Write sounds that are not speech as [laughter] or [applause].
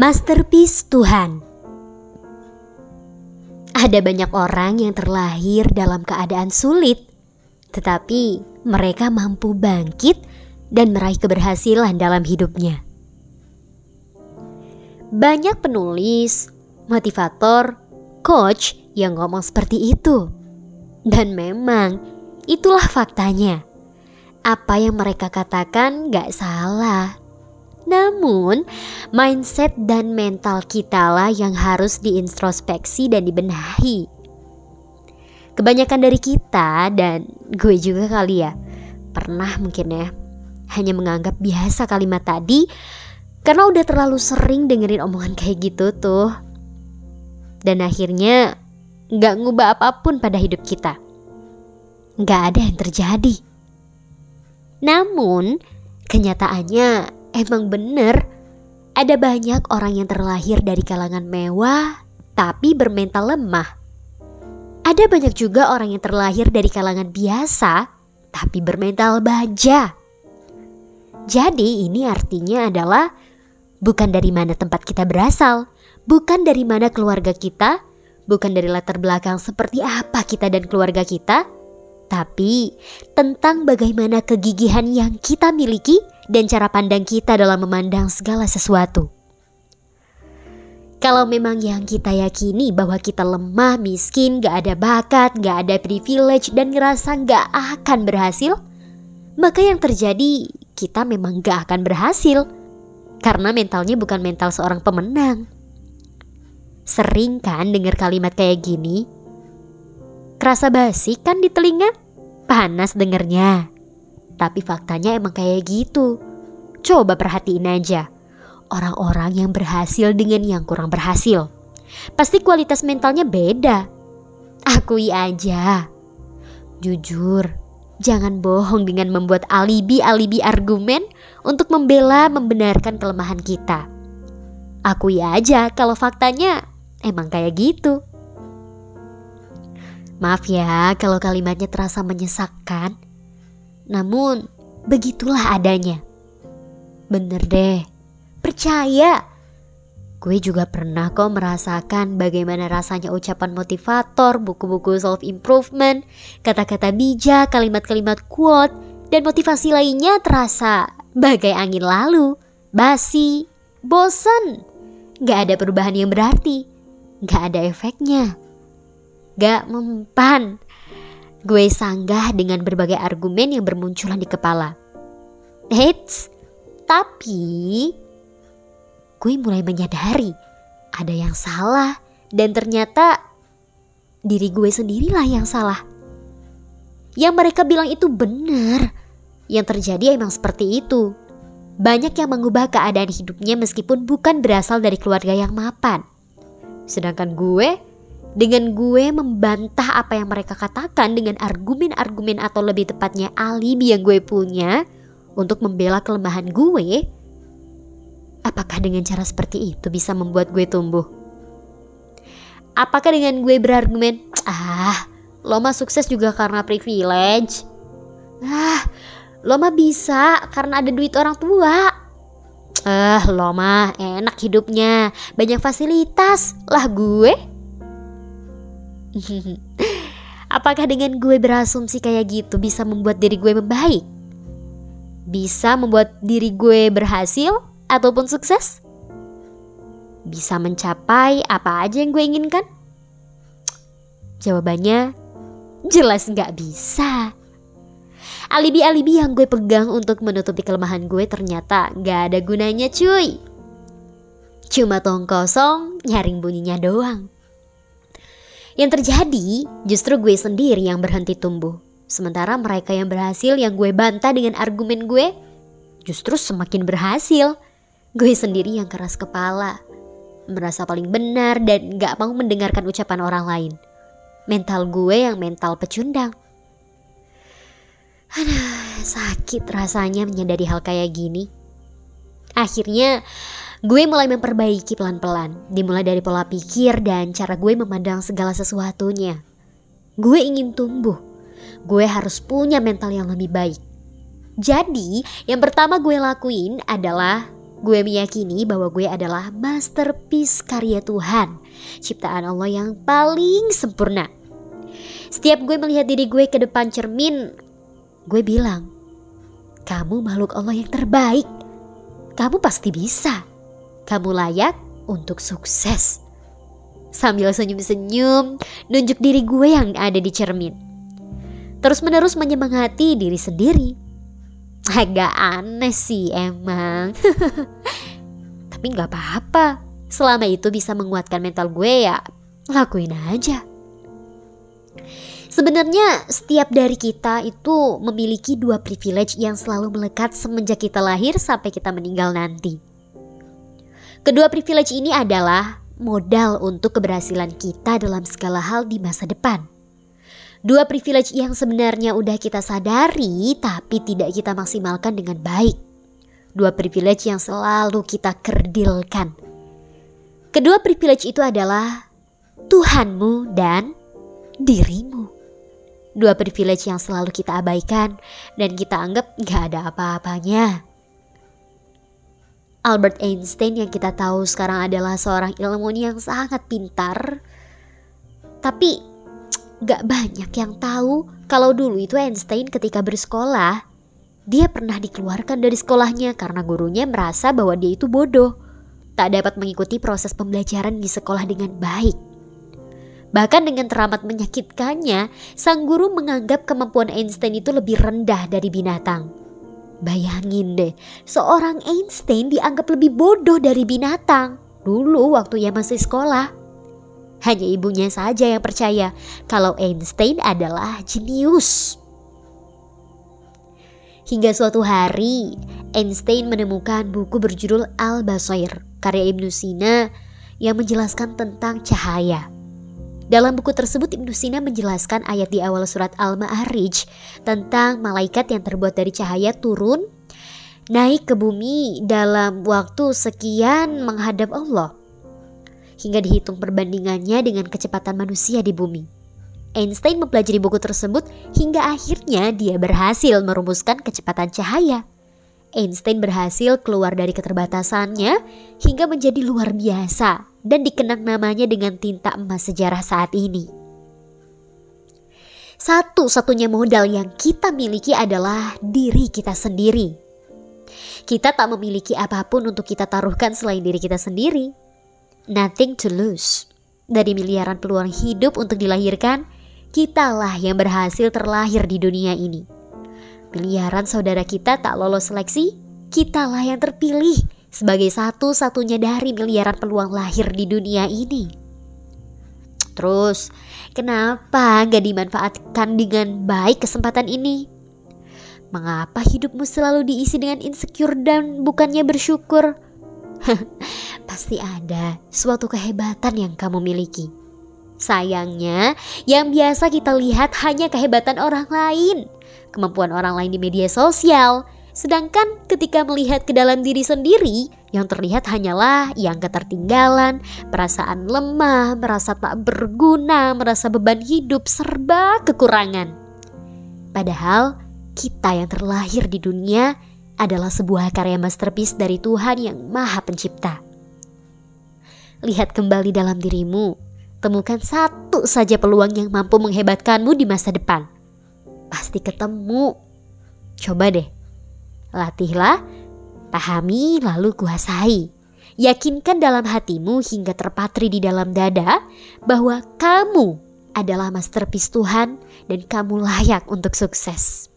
Masterpiece Tuhan Ada banyak orang yang terlahir dalam keadaan sulit, tetapi mereka mampu bangkit dan meraih keberhasilan dalam hidupnya. Banyak penulis, motivator, coach yang ngomong seperti itu. Dan memang itulah faktanya. Apa yang mereka katakan gak salah. Namun, mindset dan mental kita lah yang harus diintrospeksi dan dibenahi. Kebanyakan dari kita dan gue juga kali ya, pernah mungkin ya, hanya menganggap biasa kalimat tadi karena udah terlalu sering dengerin omongan kayak gitu tuh. Dan akhirnya gak ngubah apa pun pada hidup kita. Gak ada yang terjadi. Namun, kenyataannya emang bener ada banyak orang yang terlahir dari kalangan mewah tapi bermental lemah. Ada banyak juga orang yang terlahir dari kalangan biasa tapi bermental baja. Jadi ini artinya adalah bukan dari mana tempat kita berasal, bukan dari mana keluarga kita, bukan dari latar belakang seperti apa kita dan keluarga kita, tapi tentang bagaimana kegigihan yang kita miliki dan cara pandang kita dalam memandang segala sesuatu. Kalau memang yang kita yakini bahwa kita lemah, miskin, gak ada bakat, gak ada privilege, dan ngerasa gak akan berhasil, maka yang terjadi kita memang gak akan berhasil. Karena mentalnya bukan mental seorang pemenang. Sering kan dengar kalimat kayak gini? Kerasa basi kan di telinga? Panas dengernya. Tapi faktanya emang kayak gitu. Coba perhatiin aja. Orang-orang yang berhasil dengan yang kurang berhasil. Pasti kualitas mentalnya beda. Akui aja. Jujur, jangan bohong dengan membuat alibi-alibi argumen untuk membela membenarkan kelemahan kita. Akui aja kalau faktanya emang kayak gitu. Maaf ya kalau kalimatnya terasa menyesakkan. Namun, begitulah adanya. Bener deh, percaya. Gue juga pernah kok merasakan bagaimana rasanya ucapan motivator, buku-buku self-improvement, kata-kata bijak, kalimat-kalimat quote, dan motivasi lainnya terasa bagai angin lalu, basi, bosen. Gak ada perubahan yang berarti, gak ada efeknya gak mempan. Gue sanggah dengan berbagai argumen yang bermunculan di kepala. Eits, tapi gue mulai menyadari ada yang salah dan ternyata diri gue sendirilah yang salah. Yang mereka bilang itu benar. Yang terjadi emang seperti itu. Banyak yang mengubah keadaan hidupnya meskipun bukan berasal dari keluarga yang mapan. Sedangkan gue dengan gue membantah apa yang mereka katakan dengan argumen-argumen atau lebih tepatnya alibi yang gue punya untuk membela kelemahan gue, apakah dengan cara seperti itu bisa membuat gue tumbuh? Apakah dengan gue berargumen, ah, lo mah sukses juga karena privilege? Ah, lo mah bisa karena ada duit orang tua. Eh, lo mah enak hidupnya, banyak fasilitas. Lah gue [laughs] Apakah dengan gue berasumsi kayak gitu bisa membuat diri gue membaik? Bisa membuat diri gue berhasil ataupun sukses? Bisa mencapai apa aja yang gue inginkan? Jawabannya jelas nggak bisa. Alibi-alibi yang gue pegang untuk menutupi kelemahan gue ternyata nggak ada gunanya cuy. Cuma tong kosong nyaring bunyinya doang. Yang terjadi justru gue sendiri yang berhenti tumbuh. Sementara mereka yang berhasil yang gue bantah dengan argumen gue justru semakin berhasil. Gue sendiri yang keras kepala, merasa paling benar dan gak mau mendengarkan ucapan orang lain. Mental gue yang mental pecundang. Aduh, sakit rasanya menyadari hal kayak gini. Akhirnya Gue mulai memperbaiki pelan-pelan, dimulai dari pola pikir dan cara gue memandang segala sesuatunya. Gue ingin tumbuh, gue harus punya mental yang lebih baik. Jadi, yang pertama gue lakuin adalah Gue meyakini bahwa gue adalah masterpiece karya Tuhan, ciptaan Allah yang paling sempurna. Setiap gue melihat diri gue ke depan cermin, gue bilang, "Kamu makhluk Allah yang terbaik. Kamu pasti bisa. Kamu layak untuk sukses." Sambil senyum-senyum, nunjuk diri gue yang ada di cermin. Terus-menerus menyemangati diri sendiri Agak aneh sih emang. [laughs] Tapi nggak apa-apa. Selama itu bisa menguatkan mental gue ya lakuin aja. Sebenarnya setiap dari kita itu memiliki dua privilege yang selalu melekat semenjak kita lahir sampai kita meninggal nanti. Kedua privilege ini adalah modal untuk keberhasilan kita dalam segala hal di masa depan. Dua privilege yang sebenarnya udah kita sadari tapi tidak kita maksimalkan dengan baik. Dua privilege yang selalu kita kerdilkan. Kedua privilege itu adalah Tuhanmu dan dirimu. Dua privilege yang selalu kita abaikan dan kita anggap gak ada apa-apanya. Albert Einstein yang kita tahu sekarang adalah seorang ilmuwan yang sangat pintar, tapi Gak banyak yang tahu kalau dulu itu Einstein ketika bersekolah, dia pernah dikeluarkan dari sekolahnya karena gurunya merasa bahwa dia itu bodoh, tak dapat mengikuti proses pembelajaran di sekolah dengan baik. Bahkan dengan teramat menyakitkannya, sang guru menganggap kemampuan Einstein itu lebih rendah dari binatang. Bayangin deh, seorang Einstein dianggap lebih bodoh dari binatang dulu waktu ia masih sekolah. Hanya ibunya saja yang percaya kalau Einstein adalah jenius. Hingga suatu hari, Einstein menemukan buku berjudul Al-Basair karya Ibnu Sina yang menjelaskan tentang cahaya. Dalam buku tersebut Ibnu Sina menjelaskan ayat di awal surat Al-Ma'arij tentang malaikat yang terbuat dari cahaya turun naik ke bumi dalam waktu sekian menghadap Allah hingga dihitung perbandingannya dengan kecepatan manusia di bumi. Einstein mempelajari buku tersebut hingga akhirnya dia berhasil merumuskan kecepatan cahaya. Einstein berhasil keluar dari keterbatasannya hingga menjadi luar biasa dan dikenang namanya dengan tinta emas sejarah saat ini. Satu-satunya modal yang kita miliki adalah diri kita sendiri. Kita tak memiliki apa pun untuk kita taruhkan selain diri kita sendiri. Nothing to lose. Dari miliaran peluang hidup untuk dilahirkan, kitalah yang berhasil terlahir di dunia ini. Miliaran saudara kita tak lolos seleksi, kitalah yang terpilih sebagai satu-satunya dari miliaran peluang lahir di dunia ini. Terus, kenapa gak dimanfaatkan dengan baik kesempatan ini? Mengapa hidupmu selalu diisi dengan insecure dan bukannya bersyukur? [laughs] pasti ada suatu kehebatan yang kamu miliki. Sayangnya, yang biasa kita lihat hanya kehebatan orang lain, kemampuan orang lain di media sosial. Sedangkan ketika melihat ke dalam diri sendiri, yang terlihat hanyalah yang ketertinggalan, perasaan lemah, merasa tak berguna, merasa beban hidup serba kekurangan. Padahal kita yang terlahir di dunia adalah sebuah karya masterpiece dari Tuhan yang Maha Pencipta. Lihat kembali dalam dirimu. Temukan satu saja peluang yang mampu menghebatkanmu di masa depan. Pasti ketemu. Coba deh. Latihlah, pahami lalu kuasai. Yakinkan dalam hatimu hingga terpatri di dalam dada bahwa kamu adalah masterpiece Tuhan dan kamu layak untuk sukses.